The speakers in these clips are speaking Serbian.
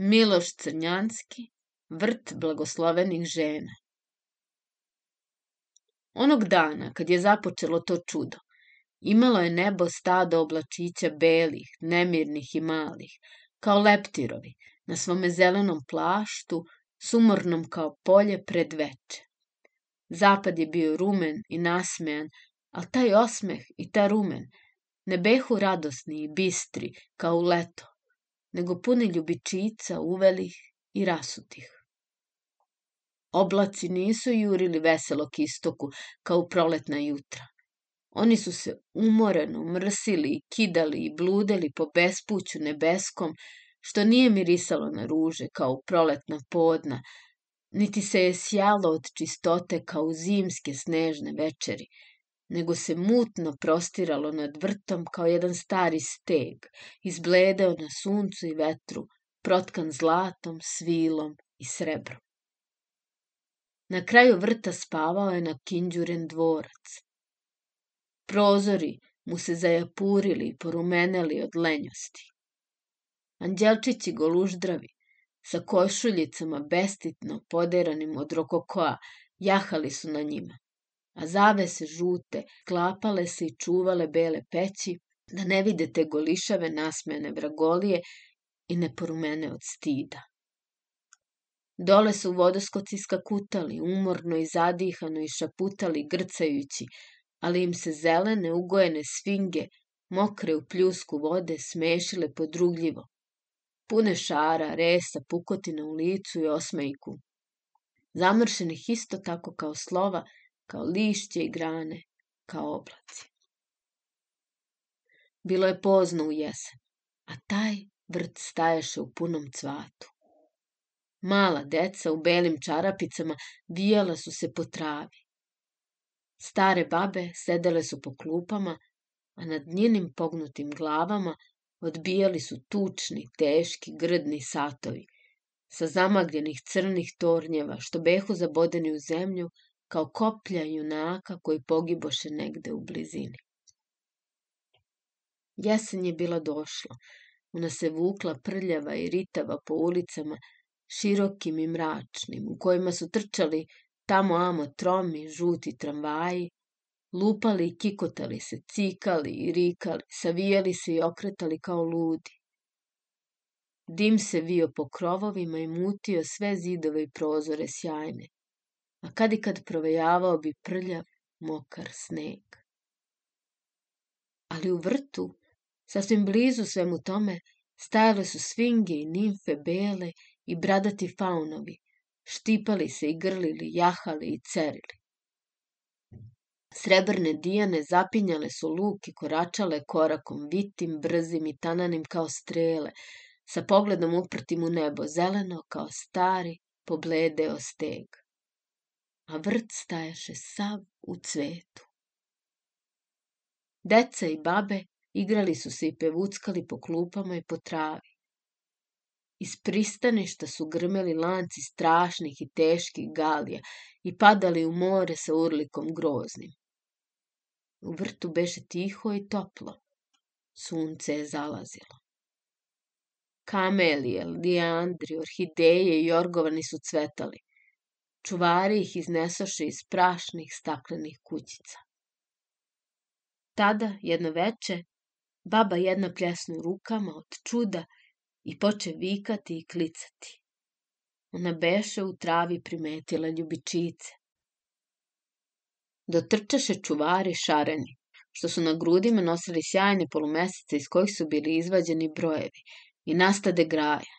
Miloš Crnjanski, vrt blagoslovenih žena. Onog dana, kad je započelo to čudo, imalo je nebo stado oblačića belih, nemirnih i malih, kao leptirovi, na svome zelenom plaštu, sumornom kao polje pred veče. Zapad je bio rumen i nasmejan, ali taj osmeh i ta rumen ne behu radosni i bistri kao u leto, nego puni ljubičica uvelih i rasutih. Oblaci nisu jurili veselo k istoku kao proletna jutra. Oni su se umoreno mrsili i kidali i bludeli po bespuću nebeskom, što nije mirisalo na ruže kao proletna podna, niti se je sjalo od čistote kao zimske snežne večeri, nego se mutno prostiralo nad vrtom kao jedan stari steg, izbledeo na suncu i vetru, protkan zlatom, svilom i srebrom. Na kraju vrta spavao je na kinđuren dvorac. Prozori mu se zajapurili i porumeneli od lenjosti. Anđelčići goluždravi, sa košuljicama bestitno poderanim od rokokoa, jahali su na njima a zavese žute klapale se i čuvale bele peći, da ne vide te golišave nasmene vragolije i ne porumene od stida. Dole su vodoskoci skakutali, umorno i zadihano i šaputali, grcajući, ali im se zelene, ugojene sfinge, mokre u pljusku vode, smešile podrugljivo. Pune šara, resa, pukotina u licu i osmejku. Zamršenih isto tako kao slova, kao lišće i grane, kao oblaci. Bilo je pozno u jesen, a taj vrt staješe u punom cvatu. Mala deca u belim čarapicama vijala su se po travi. Stare babe sedele su po klupama, a nad njenim pognutim glavama odbijali su tučni, teški, grdni satovi, sa zamagljenih crnih tornjeva, što behu zabodeni u zemlju, kao koplja junaka koji pogiboše negde u blizini. Jesen je bila došla. Ona se vukla prljava i ritava po ulicama, širokim i mračnim, u kojima su trčali tamo amo tromi, žuti tramvaji, lupali i kikotali se, cikali i rikali, savijali se i okretali kao ludi. Dim se vio po krovovima i mutio sve zidove i prozore sjajne a kad i kad provejavao bi prljav, mokar sneg. Ali u vrtu, sasvim blizu svemu tome, stajale su svinge i nimfe bele i bradati faunovi, štipali se i grlili, jahali i cerili. Srebrne dijane zapinjale su luk i koračale korakom, vitim, brzim i tananim kao strele, sa pogledom uprtim u nebo, zeleno kao stari, pobledeo steg a vrt stajaše sav u cvetu. Deca i babe igrali su se i pevuckali po klupama i po travi. Iz pristaništa su grmeli lanci strašnih i teških galija i padali u more sa urlikom groznim. U vrtu beše tiho i toplo. Sunce je zalazilo. Kamelije, lijandri, orhideje i jorgovani su cvetali. Čuvari ih iznesoše iz prašnih staklenih kućica. Tada, jedno veče, baba jedna pljesnu rukama od čuda i poče vikati i klicati. Ona beše u travi primetila ljubičice. Dotrčaše čuvari šareni, što su na grudima nosili sjajne polumesece iz kojih su bili izvađeni brojevi i nastade graja.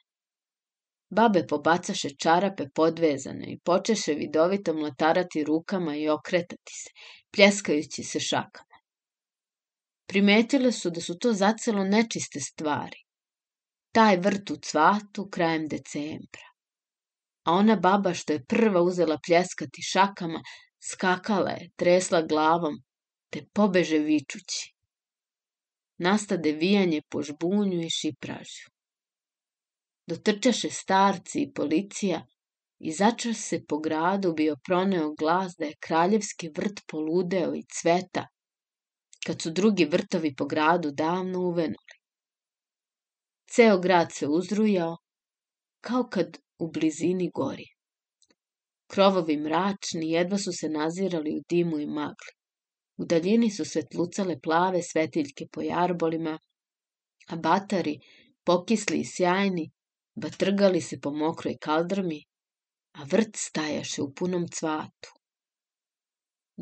Babe pobacaše čarape podvezane i počeše vidovito mlatarati rukama i okretati se, pljeskajući se šakama. Primetile su da su to zacelo nečiste stvari. Taj vrt u cvatu krajem decembra. A ona baba što je prva uzela pljeskati šakama, skakala je, tresla glavom, te pobeže vičući. Nastade vijanje po žbunju i šipražju. Dotrčaše starci i policija i začas se po gradu bio proneo glas da je kraljevski vrt poludeo i cveta, kad su drugi vrtovi po gradu davno uvenuli. Ceo grad se uzrujao, kao kad u blizini gori. Krovovi mračni jedva su se nazirali u dimu i magli. U daljini su svetlucale plave svetiljke po jarbolima, a batari, pokisli i sjajni, batrgali se po mokroj kaldrmi, a vrt stajaše u punom cvatu.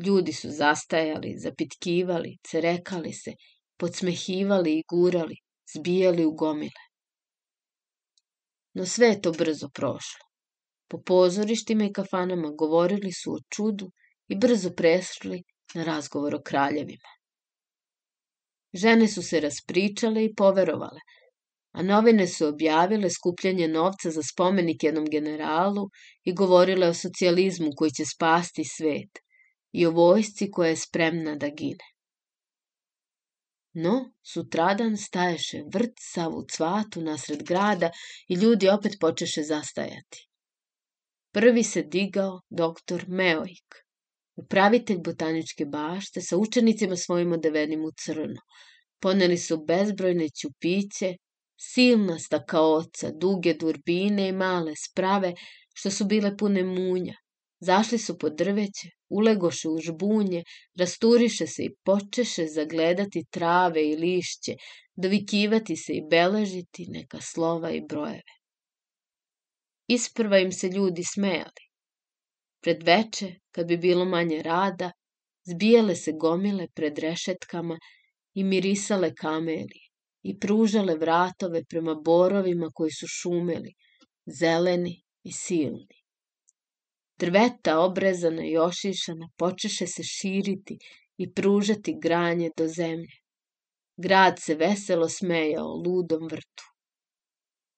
Ljudi su zastajali, zapitkivali, cerekali se, podsmehivali i gurali, zbijali u gomile. No sve je to brzo prošlo. Po pozorištima i kafanama govorili su o čudu i brzo prešli na razgovor o kraljevima. Žene su se raspričale i poverovale, a novine su objavile skupljanje novca za spomenik jednom generalu i govorile o socijalizmu koji će spasti svet i o vojsci koja je spremna da gine. No, sutradan staješe vrt sav u cvatu nasred grada i ljudi opet počeše zastajati. Prvi se digao doktor Meoik, upravitelj botaničke bašte sa učenicima svojim odevenim u crno. Poneli su bezbrojne ćupiće, silna stakaoca, duge durbine i male sprave, što su bile pune munja. Zašli su pod drveće, ulegoše u žbunje, rasturiše se i počeše zagledati trave i lišće, dovikivati se i beležiti neka slova i brojeve. Isprva im se ljudi smejali. Pred veče, kad bi bilo manje rada, zbijale se gomile pred rešetkama i mirisale kameli i pružale vratove prema borovima koji su šumeli, zeleni i silni. Drveta obrezana i ošišana počeše se širiti i pružati granje do zemlje. Grad se veselo smejao ludom vrtu.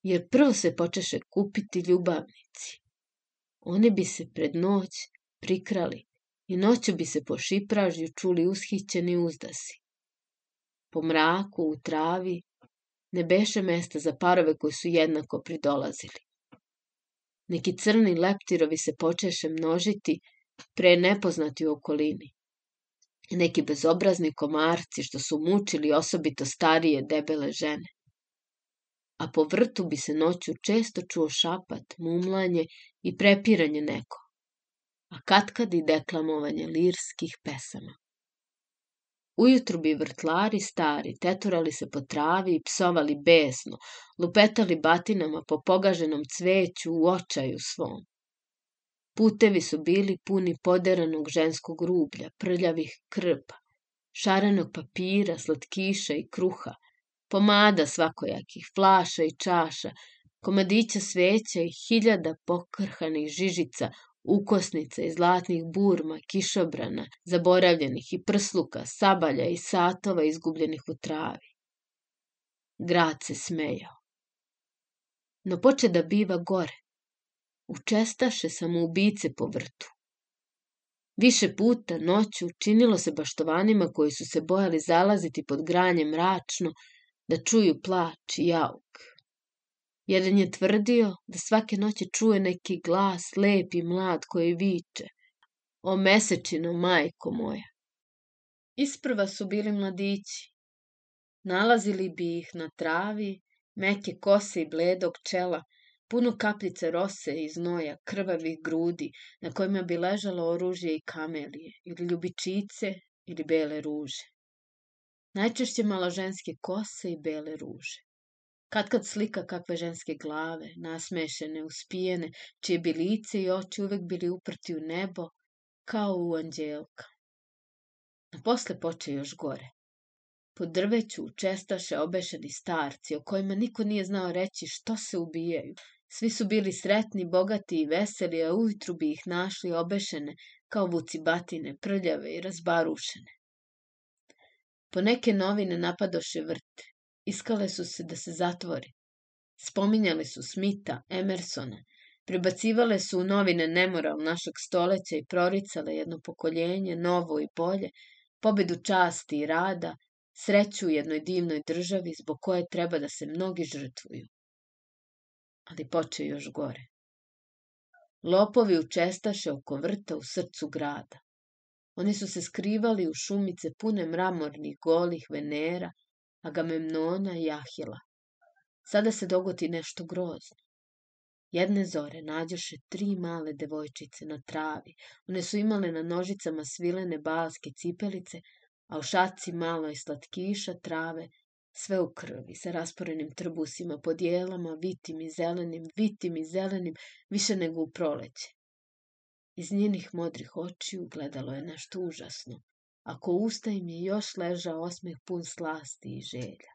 Jer prvo se počeše kupiti ljubavnici. Oni bi se pred noć prikrali i noću bi se po šipražju čuli ushićeni uzdasi. Po mraku, u travi, ne beše mesta za parove koji su jednako pridolazili. Neki crni leptirovi se počeše množiti pre nepoznati u okolini. Neki bezobrazni komarci što su mučili osobito starije debele žene. A po vrtu bi se noću često čuo šapat, mumlanje i prepiranje neko. A katkad i deklamovanje lirskih pesama. Ujutru bi vrtlari stari teturali se po travi i psovali besno, lupetali batinama po pogaženom cveću u očaju svom. Putevi su bili puni poderanog ženskog rublja, prljavih krpa, šarenog papira, slatkiša i kruha, pomada svakojakih, flaša i čaša, komadića sveća i hiljada pokrhanih žižica ukosnica i zlatnih burma, kišobrana, zaboravljenih i prsluka, sabalja i satova izgubljenih u travi. Grad se smejao. No poče da biva gore. Učestaše samoubice po vrtu. Više puta noću činilo se baštovanima koji su se bojali zalaziti pod granje mračno da čuju plač i jauk. Jedan je tvrdio da svake noći čuje neki glas, lep i mlad, koji viče O mesečino, majko moja. Isprva su bili mladići. Nalazili bi ih na travi, meke kose i bledog čela, puno kapljice rose i znoja, krvavih grudi, na kojima bi ležalo oružje i kamelije, ili ljubičice, ili bele ruže. Najčešće malaženske kose i bele ruže. Kad kad slika kakve ženske glave, nasmešene, uspijene, čije bi lice i oči uvek bili uprti u nebo, kao u anđelka. A posle poče još gore. Po drveću čestaše obešeni starci, o kojima niko nije znao reći što se ubijaju. Svi su bili sretni, bogati i veseli, a ujutru bi ih našli obešene kao vucibatine, prljave i razbarušene. Po neke novine napadoše vrte, Iskale su se da se zatvori. Spominjali su Smita, Emersona, prebacivale su u novine nemoral našeg stoleća i proricale jedno pokoljenje, novo i bolje, pobedu časti i rada, sreću u jednoj divnoj državi zbog koje treba da se mnogi žrtvuju. Ali poče još gore. Lopovi učestaše oko vrta u srcu grada. Oni su se skrivali u šumice pune mramornih golih venera, Agamemnona i Ahila. Sada se dogoti nešto grozno. Jedne zore nađoše tri male devojčice na travi. One su imale na nožicama svilene balske cipelice, a u šaci malo je slatkiša, trave, sve u krvi, sa rasporenim trbusima, podijelama, vitim i zelenim, vitim i zelenim, više nego u proleće. Iz njenih modrih očiju gledalo je nešto užasno, ako usta im je još ležao osmeh pun slasti i želja.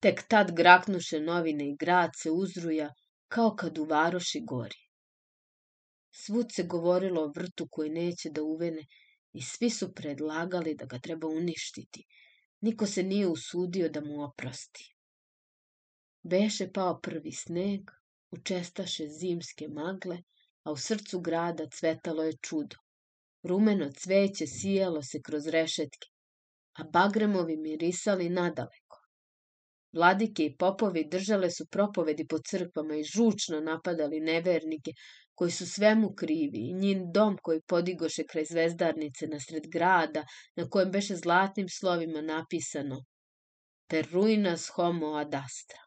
Tek tad graknuše novine i grad se uzruja, kao kad u varoši gori. Svud se govorilo o vrtu koji neće da uvene i svi su predlagali da ga treba uništiti. Niko se nije usudio da mu oprosti. Beše pao prvi sneg, učestaše zimske magle, a u srcu grada cvetalo je čudo. Rumeno cveće sijalo se kroz rešetke, a bagremovi mirisali nadaleko. Vladike i popovi držale su propovedi po crkvama i žučno napadali nevernike koji su svemu krivi i njin dom koji podigoše kraj zvezdarnice na sred grada na kojem beše zlatnim slovima napisano per ruinas homo ad astra.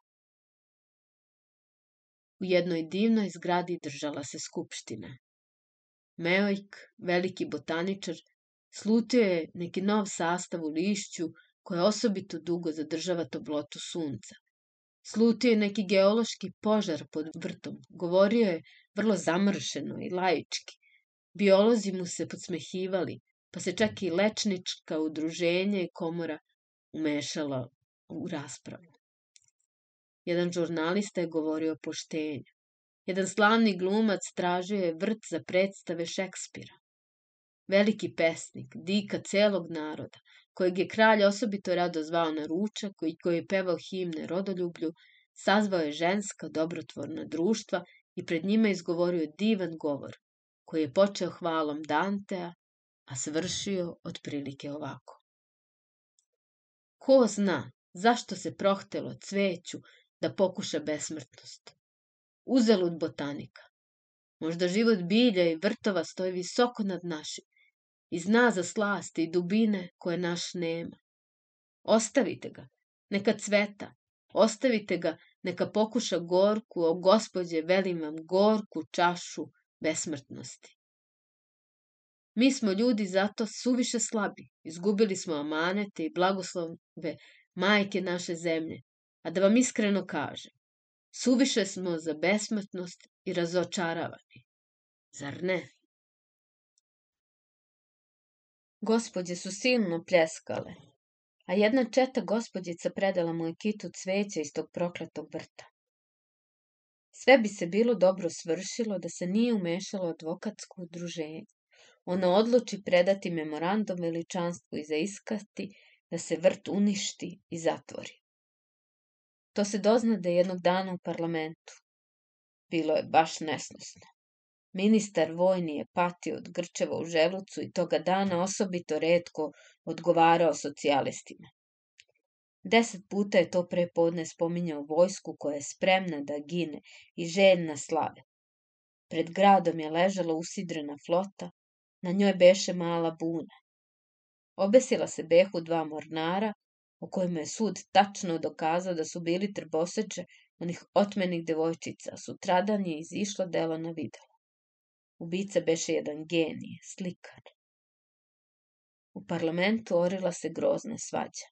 U jednoj divnoj zgradi držala se skupština. Meojk, veliki botaničar, slutio je neki nov sastav u lišću koje osobito dugo zadržava toplotu sunca. Slutio je neki geološki požar pod vrtom. Govorio je vrlo zamršeno i laički. Biolozi mu se podsmehivali, pa se čak i lečnička udruženja i komora umešala u raspravu. Jedan žurnalista je govorio o poštenju. Jedan slavni glumac tražio je vrt za predstave Šekspira. Veliki pesnik, dika celog naroda, kojeg je kralj osobito rado zvao na ručak i koji je pevao himne rodoljublju, sazvao je ženska dobrotvorna društva i pred njima izgovorio divan govor, koji je počeo hvalom Dantea, a svršio otprilike ovako. Ko zna zašto se prohtelo cveću da pokuša besmrtnost? Uzalud botanika. Možda život bilja i vrtova stoji visoko nad našim i zna za slasti i dubine koje naš nema. Ostavite ga, neka cveta, ostavite ga, neka pokuša gorku, o gospodje, velim vam, gorku čašu besmrtnosti. Mi smo ljudi zato suviše slabi, izgubili smo amanete i blagoslove majke naše zemlje, a da vam iskreno kažem, Suviše smo za besmrtnost i razočaravani. Zar ne? Gospodje su silno pljeskale, a jedna četa gospodjica predala mu je kitu cveća iz tog prokletog vrta. Sve bi se bilo dobro svršilo da se nije umešalo advokatsko udruženje. Ono odluči predati memorandum veličanstvu i zaiskati da se vrt uništi i zatvori. To se doznade jednog dana u parlamentu. Bilo je baš nesnosno. Ministar vojni je patio od grčeva u želucu i toga dana osobito redko odgovarao socijalistima. Deset puta je to pre podne spominjao vojsku koja je spremna da gine i željna slave. Pred gradom je ležala usidrena flota, na njoj beše mala buna. Obesila se behu dva mornara, o kojima je sud tačno dokazao da su bili trboseče onih otmenih devojčica, sutradan je izišlo delo na videlo. Ubica beše jedan genij, slikar. U parlamentu orila se grozna svađa.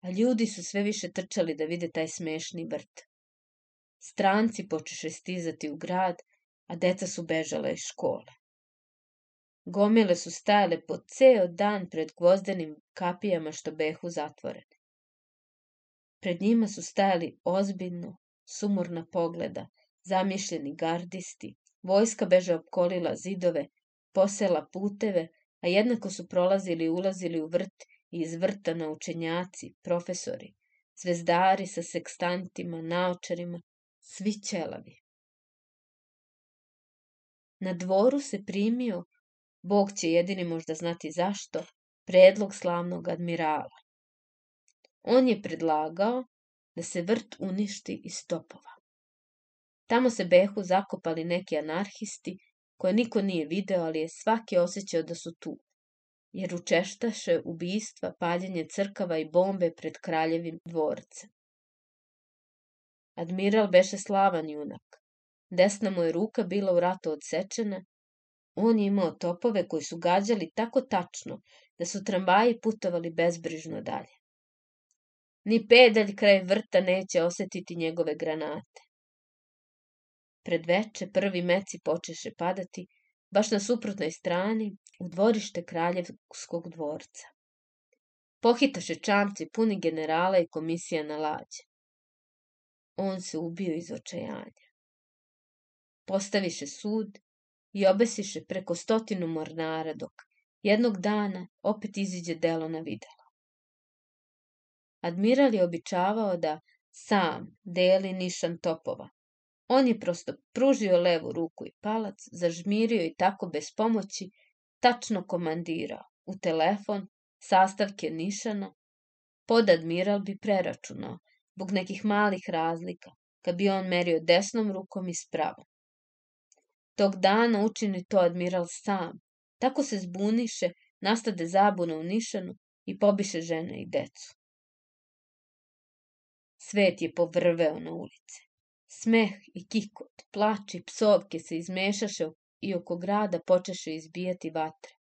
A ljudi su sve više trčali da vide taj smešni vrt. Stranci počeše stizati u grad, a deca su bežala iz škole. Gomile su stajale po ceo dan pred gvozdenim kapijama što behu zatvorene. Pred njima su stajali ozbiljno, sumorna pogleda, zamišljeni gardisti, vojska beže opkolila zidove, posela puteve, a jednako su prolazili i ulazili u vrt i iz vrta naučenjaci, profesori, zvezdari sa sekstantima, naočarima, svi ćelavi. Na dvoru se primio Bog će jedini možda znati zašto, predlog slavnog admirala. On je predlagao da se vrt uništi iz topova. Tamo se behu zakopali neki anarhisti koje niko nije video, ali je svaki osjećao da su tu, jer učeštaše ubijstva, paljenje crkava i bombe pred kraljevim dvorcem. Admiral beše slavan junak. Desna mu je ruka bila u ratu odsečena. On je imao topove koji su gađali tako tačno da su tramvaji putovali bezbrižno dalje. Ni pedalj kraj vrta neće osetiti njegove granate. Pred veče prvi meci počeše padati, baš na suprotnoj strani, u dvorište kraljevskog dvorca. Pohitaše čamci puni generala i komisija na lađe. On se ubio iz očajanja. Postaviše sud i obesiše preko stotinu mornara dok jednog dana opet iziđe delo na videlo. Admiral je običavao da sam deli nišan topova. On je prosto pružio levu ruku i palac, zažmirio i tako bez pomoći tačno komandirao u telefon sastavke nišana, podadmiral bi preračunao, zbog nekih malih razlika, kad bi on merio desnom rukom i spravom. Tog dana učini to admiral sam, tako se zbuniše, nastade zabuna u nišanu i pobiše žene i decu. Svet je povrveo na ulice. Smeh i kikot, plač i psovke se izmešaše i oko grada počeše izbijati vatre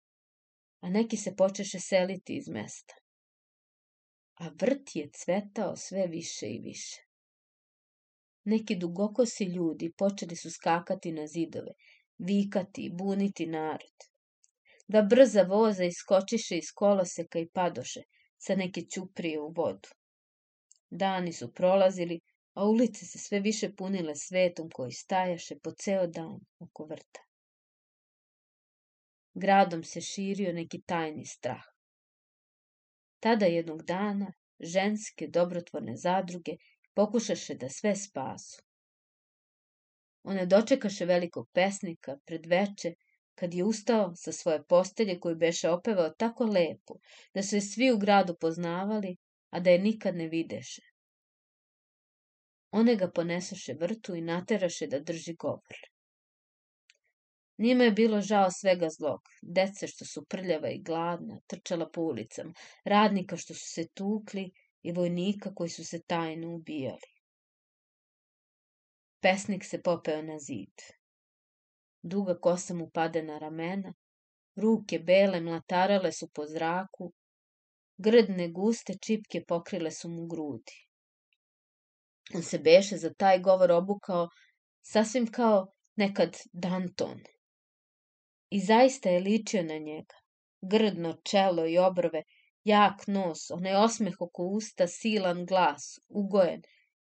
a neki se počeše seliti iz mesta. A vrt je cvetao sve više i više. Neki dugokosi ljudi počeli su skakati na zidove, vikati i buniti narod. Da brza voza iskočiše iz koloseka i padoše sa neke ćuprije u vodu. Dani su prolazili, a ulice se sve više punile svetom koji stajaše po ceo dan oko vrta. Gradom se širio neki tajni strah. Tada jednog dana ženske dobrotvorne zadruge pokušaše da sve spasu. One dočekaše velikog pesnika pred veče, kad je ustao sa svoje postelje koju beše opevao tako lepo, da su je svi u gradu poznavali, a da je nikad ne videše. One ga ponesaše vrtu i nateraše da drži govor. Njima je bilo žao svega zlog, dece što su prljava i gladna, trčala po ulicama, radnika što su se tukli i vojnika koji su se tajno ubijali. Pesnik se popeo na zid. Duga kosa mu pade na ramena, ruke bele mlatarale su po zraku, grdne guste čipke pokrile su mu grudi. On se beše za taj govor obukao sasvim kao nekad Danton, I zaista je ličio na njega. Grdno čelo i obrove, jak nos, onaj osmeh oko usta, silan glas, ugojen,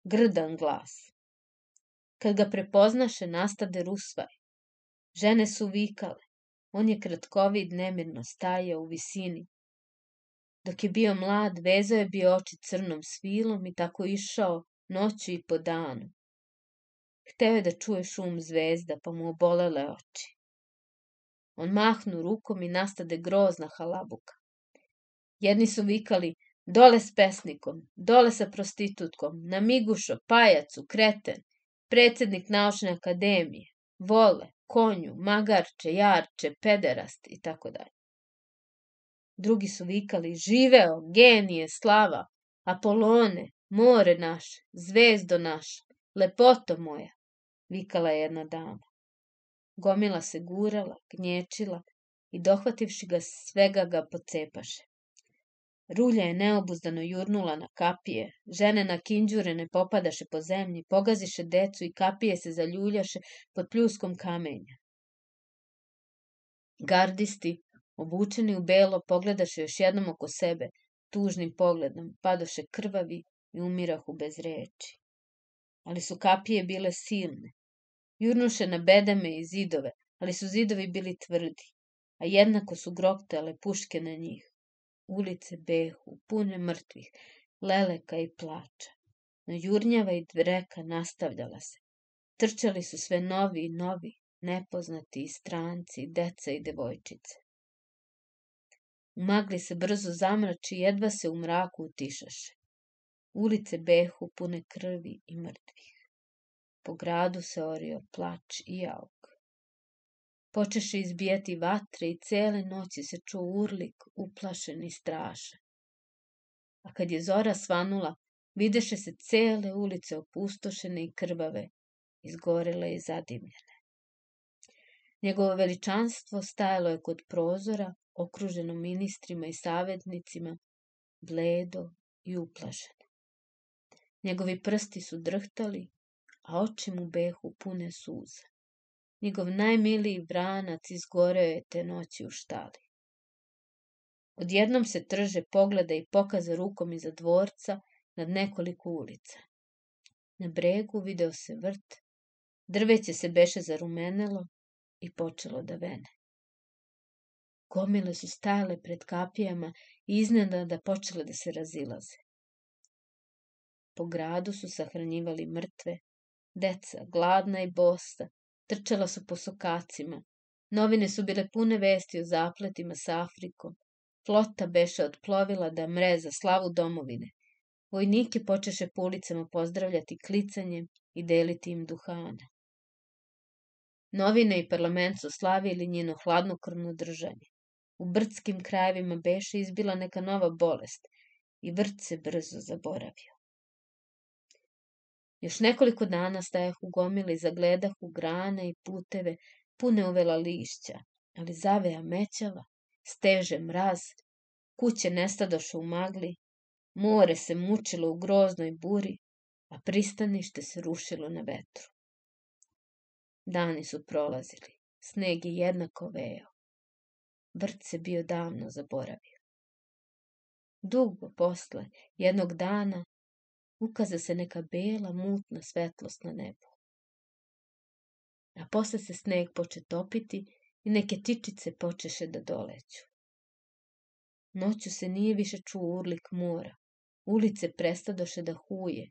grdan glas. Kad ga prepoznaše, nastade rusvaj. Žene su vikale. On je kratkovid nemirno stajao u visini. Dok je bio mlad, vezao je bio oči crnom svilom i tako išao noću i po danu. Hteo je da čuje šum zvezda, pa mu obolele oči. On mahnu rukom i nastade grozna halabuka. Jedni su vikali, dole s pesnikom, dole sa prostitutkom, na migušo, pajacu, kreten, predsednik naučne akademije, vole, konju, magarče, jarče, pederast i tako dalje. Drugi su vikali, živeo, genije, slava, Apolone, more naše, zvezdo naša, lepoto moja, vikala je jedna dama. Gomila se gurala, gnječila i dohvativši ga svega ga pocepaše. Rulja je neobuzdano jurnula na kapije, žene na kinđure ne popadaše po zemlji, pogaziše decu i kapije se zaljuljaše pod pljuskom kamenja. Gardisti, obučeni u belo, pogledaše još jednom oko sebe, tužnim pogledom, padoše krvavi i umirahu bez reči. Ali su kapije bile silne, Jurnuše na bedeme i zidove, ali su zidovi bili tvrdi, a jednako su groktale puške na njih. Ulice behu, pune mrtvih, leleka i plača. No jurnjava i dreka nastavljala se. Trčali su sve novi i novi, nepoznati i stranci, deca i devojčice. U magli se brzo zamrači jedva se u mraku utišaše. Ulice behu pune krvi i mrtvih. Po gradu se orio plač i jauk. Počeše izbijati vatre i cele noći se čuo urlik, uplašen i strašan. A kad je zora svanula, videše se cele ulice opustošene i krvave, izgorele i zadimljene. Njegovo veličanstvo stajalo je kod prozora, okruženo ministrima i savjetnicima, bledo i uplašeno. Njegovi prsti su drhtali, a oči mu behu pune suza. Njegov najmiliji vranac izgoreo je te noći u štali. Odjednom se trže pogleda i pokaza rukom iza dvorca nad nekoliko ulica. Na bregu video se vrt, drveće se beše zarumenelo i počelo da vene. Gomile su stajale pred kapijama i iznenada počele da se razilaze. Po gradu su sahranjivali mrtve, deca, gladna i bosta, trčala su po sokacima. Novine su bile pune vesti o zapletima sa Afrikom. Flota beše odplovila da mre za slavu domovine. Vojnike počeše po ulicama pozdravljati klicanjem i deliti im duhana. Novine i parlament su slavili njeno hladnokrvno držanje. U brdskim krajevima beše izbila neka nova bolest i vrt se brzo zaboravio. Još nekoliko dana stajah u gomili, zagledah u grane i puteve, pune uvela lišća, ali zaveja mećava, steže mraz, kuće nestadoše u magli, more se mučilo u groznoj buri, a pristanište se rušilo na vetru. Dani su prolazili, sneg je jednako veo. Vrt se bio davno zaboravio. Dugo posle, jednog dana, ukaza se neka bela, mutna svetlost na nebu. A posle se sneg poče topiti i neke tičice počeše da doleću. Noću se nije više čuo urlik mora, ulice prestadoše da huje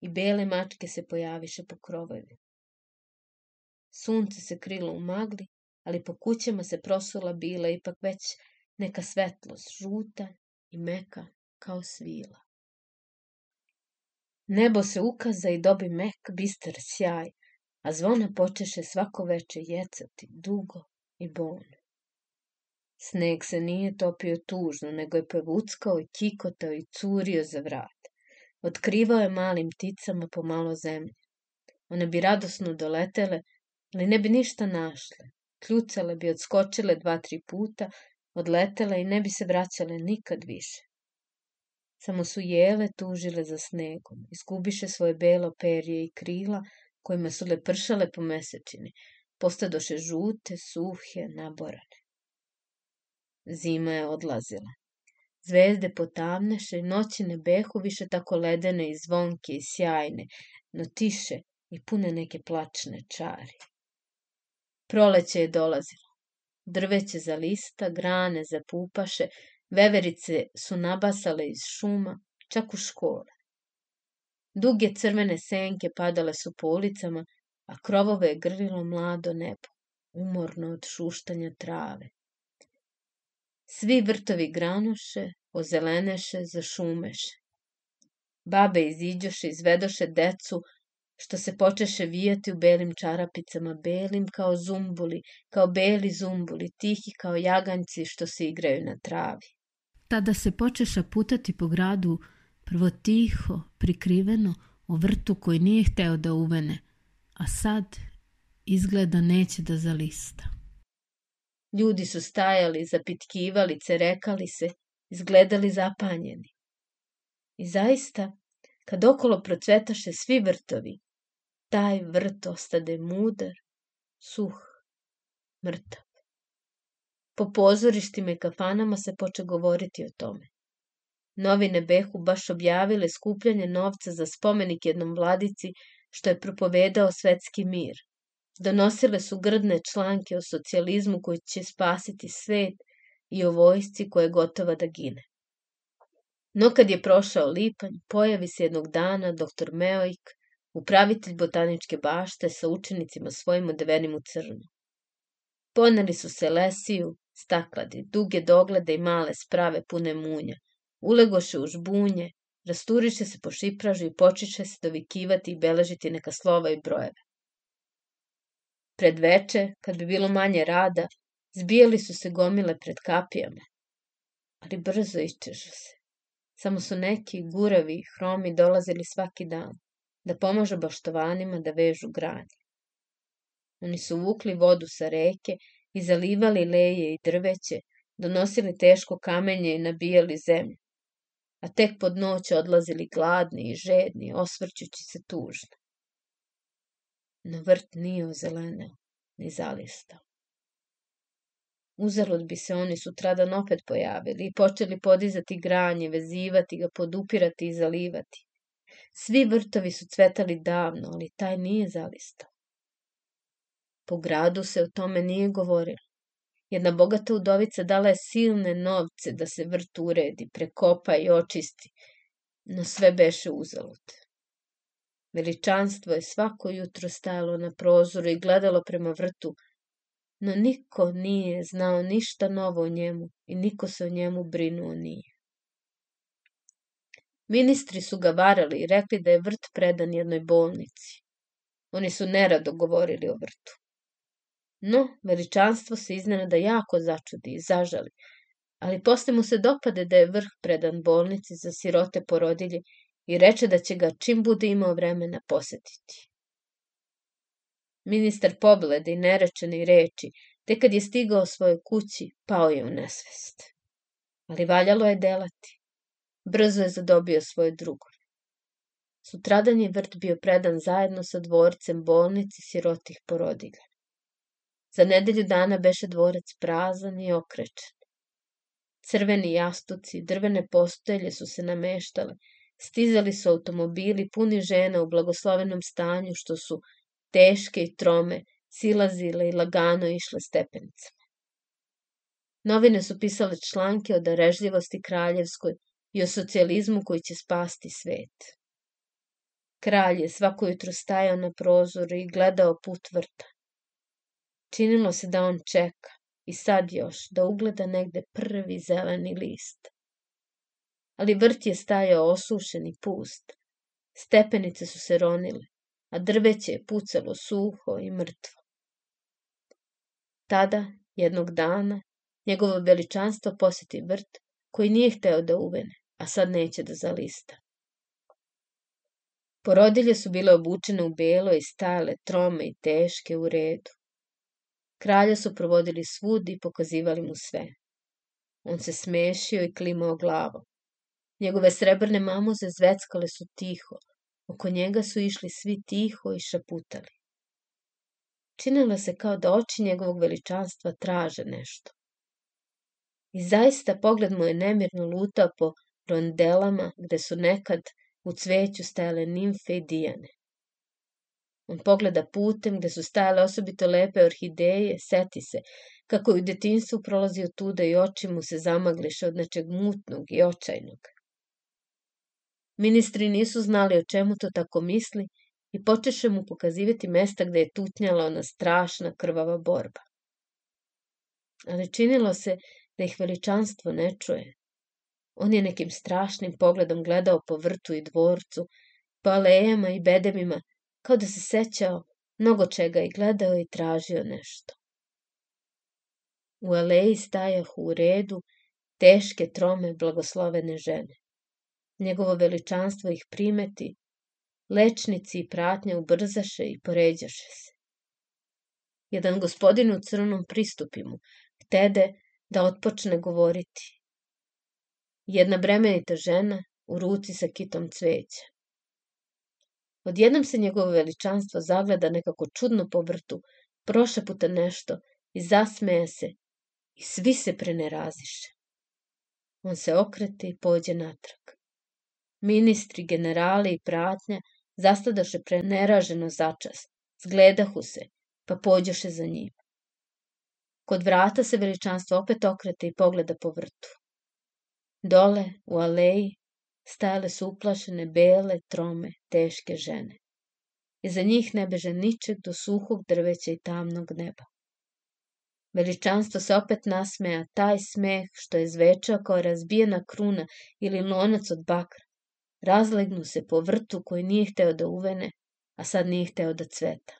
i bele mačke se pojaviše po krovovima. Sunce se krilo u magli, ali po kućama se prosula bila ipak već neka svetlost, žuta i meka kao svila. Nebo se ukaza i dobi mek, bistar sjaj, a zvona počeše svako veče jecati, dugo i bolno. Sneg se nije topio tužno, nego je pevuckao i kikotao i curio za vrat. Otkrivao je malim pticama po malo zemlje. One bi radosno doletele, ali ne bi ništa našle. Kljucale bi odskočile dva, tri puta, odletele i ne bi se vraćale nikad više. Samo su jele tužile za snegom, izgubiše svoje belo perje i krila, kojima su lepršale po mesečini, postadoše žute, suhe, naborane. Zima je odlazila. Zvezde potamneše, noći ne behu više tako ledene i zvonke i sjajne, no tiše i pune neke plačne čari. Proleće je dolazilo. Drveće za lista, grane za pupaše, veverice su nabasale iz šuma, čak u škole. Duge crvene senke padale su po ulicama, a krovove je grlilo mlado nebo, umorno od šuštanja trave. Svi vrtovi granuše, ozeleneše, zašumeše. Babe iziđoše, izvedoše decu, što se počeše vijati u belim čarapicama, belim kao zumbuli, kao beli zumbuli, tihi kao jaganjci što se igraju na travi. Tada se počeša putati po gradu, prvo tiho, prikriveno, o vrtu koji nije hteo da uvene, a sad izgleda neće da zalista. Ljudi su stajali, zapitkivali, cerekali se, izgledali zapanjeni. I zaista, kad okolo procvetaše svi vrtovi, taj vrt ostade mudar, suh, mrtav. Po pozorištima i kafanama se poče govoriti o tome. Novine Behu baš objavile skupljanje novca za spomenik jednom vladici što je propovedao svetski mir. Donosile su grdne članke o socijalizmu koji će spasiti svet i o vojsci koja je gotova da gine. No kad je prošao lipanj, pojavi se jednog dana doktor Meoik, upravitelj botaničke bašte sa učenicima svojim odevenim u crnu. Poneli su se lesiju, stakladi, duge doglede i male sprave pune munja. Ulegoše u žbunje, rasturiše se po šipražu i počiše se dovikivati i beležiti neka slova i brojeve. Pred veče, kad bi bilo manje rada, zbijali su se gomile pred kapijama, ali brzo iščežu se. Samo su neki guravi hromi dolazili svaki dan, da pomažu baštovanima da vežu granje. Oni su vukli vodu sa reke i zalivali leje i drveće, donosili teško kamenje i nabijali zemlju, a tek pod noć odlazili gladni i žedni, osvrćući se tužno. No vrt nije ozeleneo, ni zalistao. Uzalud bi se oni sutradan opet pojavili i počeli podizati granje, vezivati ga, podupirati i zalivati. Svi vrtovi su cvetali davno, ali taj nije zalistao. Po gradu se o tome nije govorilo. Jedna bogata udovica dala je silne novce da se vrt uredi, prekopa i očisti, no sve beše uzalud. Veličanstvo je svako jutro stajalo na prozoru i gledalo prema vrtu, no niko nije znao ništa novo o njemu i niko se o njemu brinuo nije. Ministri su ga varali i rekli da je vrt predan jednoj bolnici. Oni su nerado govorili o vrtu. No, veličanstvo se iznenada jako začudi i zažali, ali posle mu se dopade da je vrh predan bolnici za sirote porodilje i reče da će ga čim bude imao vremena posetiti. Ministar pogleda i nerečene reči, te kad je stigao svojoj kući, pao je u nesvest. Ali valjalo je delati. Brzo je zadobio svoje drugove. Sutradan je vrt bio predan zajedno sa dvorcem bolnici sirotih porodilja. Za nedelju dana beše dvorac prazan i okrečen. Crveni jastuci, drvene postelje su se nameštale, stizali su automobili puni žena u blagoslovenom stanju što su teške i trome, silazile i lagano išle stepenicama. Novine su pisale članke o darežljivosti kraljevskoj i o socijalizmu koji će spasti svet. Kralj je svako jutro stajao na prozoru i gledao put vrta. Činilo se da on čeka i sad još da ugleda negde prvi zeleni list. Ali vrt je stajao osušen i pust. Stepenice su se ronile, a drveće je pucalo suho i mrtvo. Tada, jednog dana, njegovo veličanstvo poseti vrt koji nije hteo da uvene, a sad neće da zalista. Porodilje su bile obučene u belo i stajale trome i teške u redu. Kralja su provodili svud i pokazivali mu sve. On se smešio i klimao glavom. Njegove srebrne mamuze zveckale su tiho, oko njega su išli svi tiho i šaputali. Činilo se kao da oči njegovog veličanstva traže nešto. I zaista pogled mu je nemirno lutao po rondelama gde su nekad u cveću stajale nimfe i dijane. On pogleda putem gde su stajale osobito lepe orhideje, seti se kako je u detinstvu prolazio tuda i oči mu se zamagliše od nečeg mutnog i očajnog. Ministri nisu znali o čemu to tako misli i počeše mu pokazivati mesta gde je tutnjala ona strašna krvava borba. Ali činilo se da ih veličanstvo ne čuje. On je nekim strašnim pogledom gledao po vrtu i dvorcu, po alejama i bedemima, kao da se sećao mnogo čega i gledao i tražio nešto. U aleji stajahu u redu teške trome blagoslovene žene. Njegovo veličanstvo ih primeti, lečnici i pratnja ubrzaše i poređaše se. Jedan gospodin u crnom pristupi mu, htede da otpočne govoriti. Jedna bremenita žena u ruci sa kitom cveća. Odjednom se njegovo veličanstvo zagleda nekako čudno po vrtu, prošeputa nešto i zasmeje se i svi se preneraziše. On se okrete i pođe natrag. Ministri, generali i pratnja zastadoše preneraženo začas, zgledahu se, pa pođoše za njim. Kod vrata se veličanstvo opet okrete i pogleda po vrtu. Dole, u aleji, stajale su uplašene bele, trome, teške žene. Iza njih ne beže ničeg do suhog drveća i tamnog neba. Veličanstvo se opet nasmeja, taj smeh što je zvečao kao razbijena kruna ili lonac od bakra. Razlegnu se po vrtu koji nije hteo da uvene, a sad nije hteo da cveta.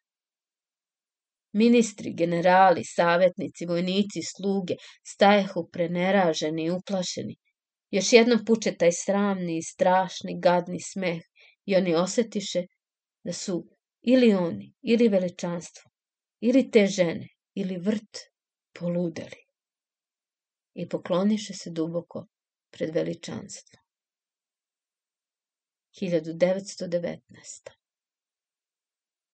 Ministri, generali, savetnici, vojnici, sluge stajehu preneraženi i uplašeni, Još jednom puče taj sramni i strašni, gadni smeh i oni osetiše da su ili oni, ili veličanstvo, ili te žene, ili vrt poludeli. I pokloniše se duboko pred veličanstvom. 1919.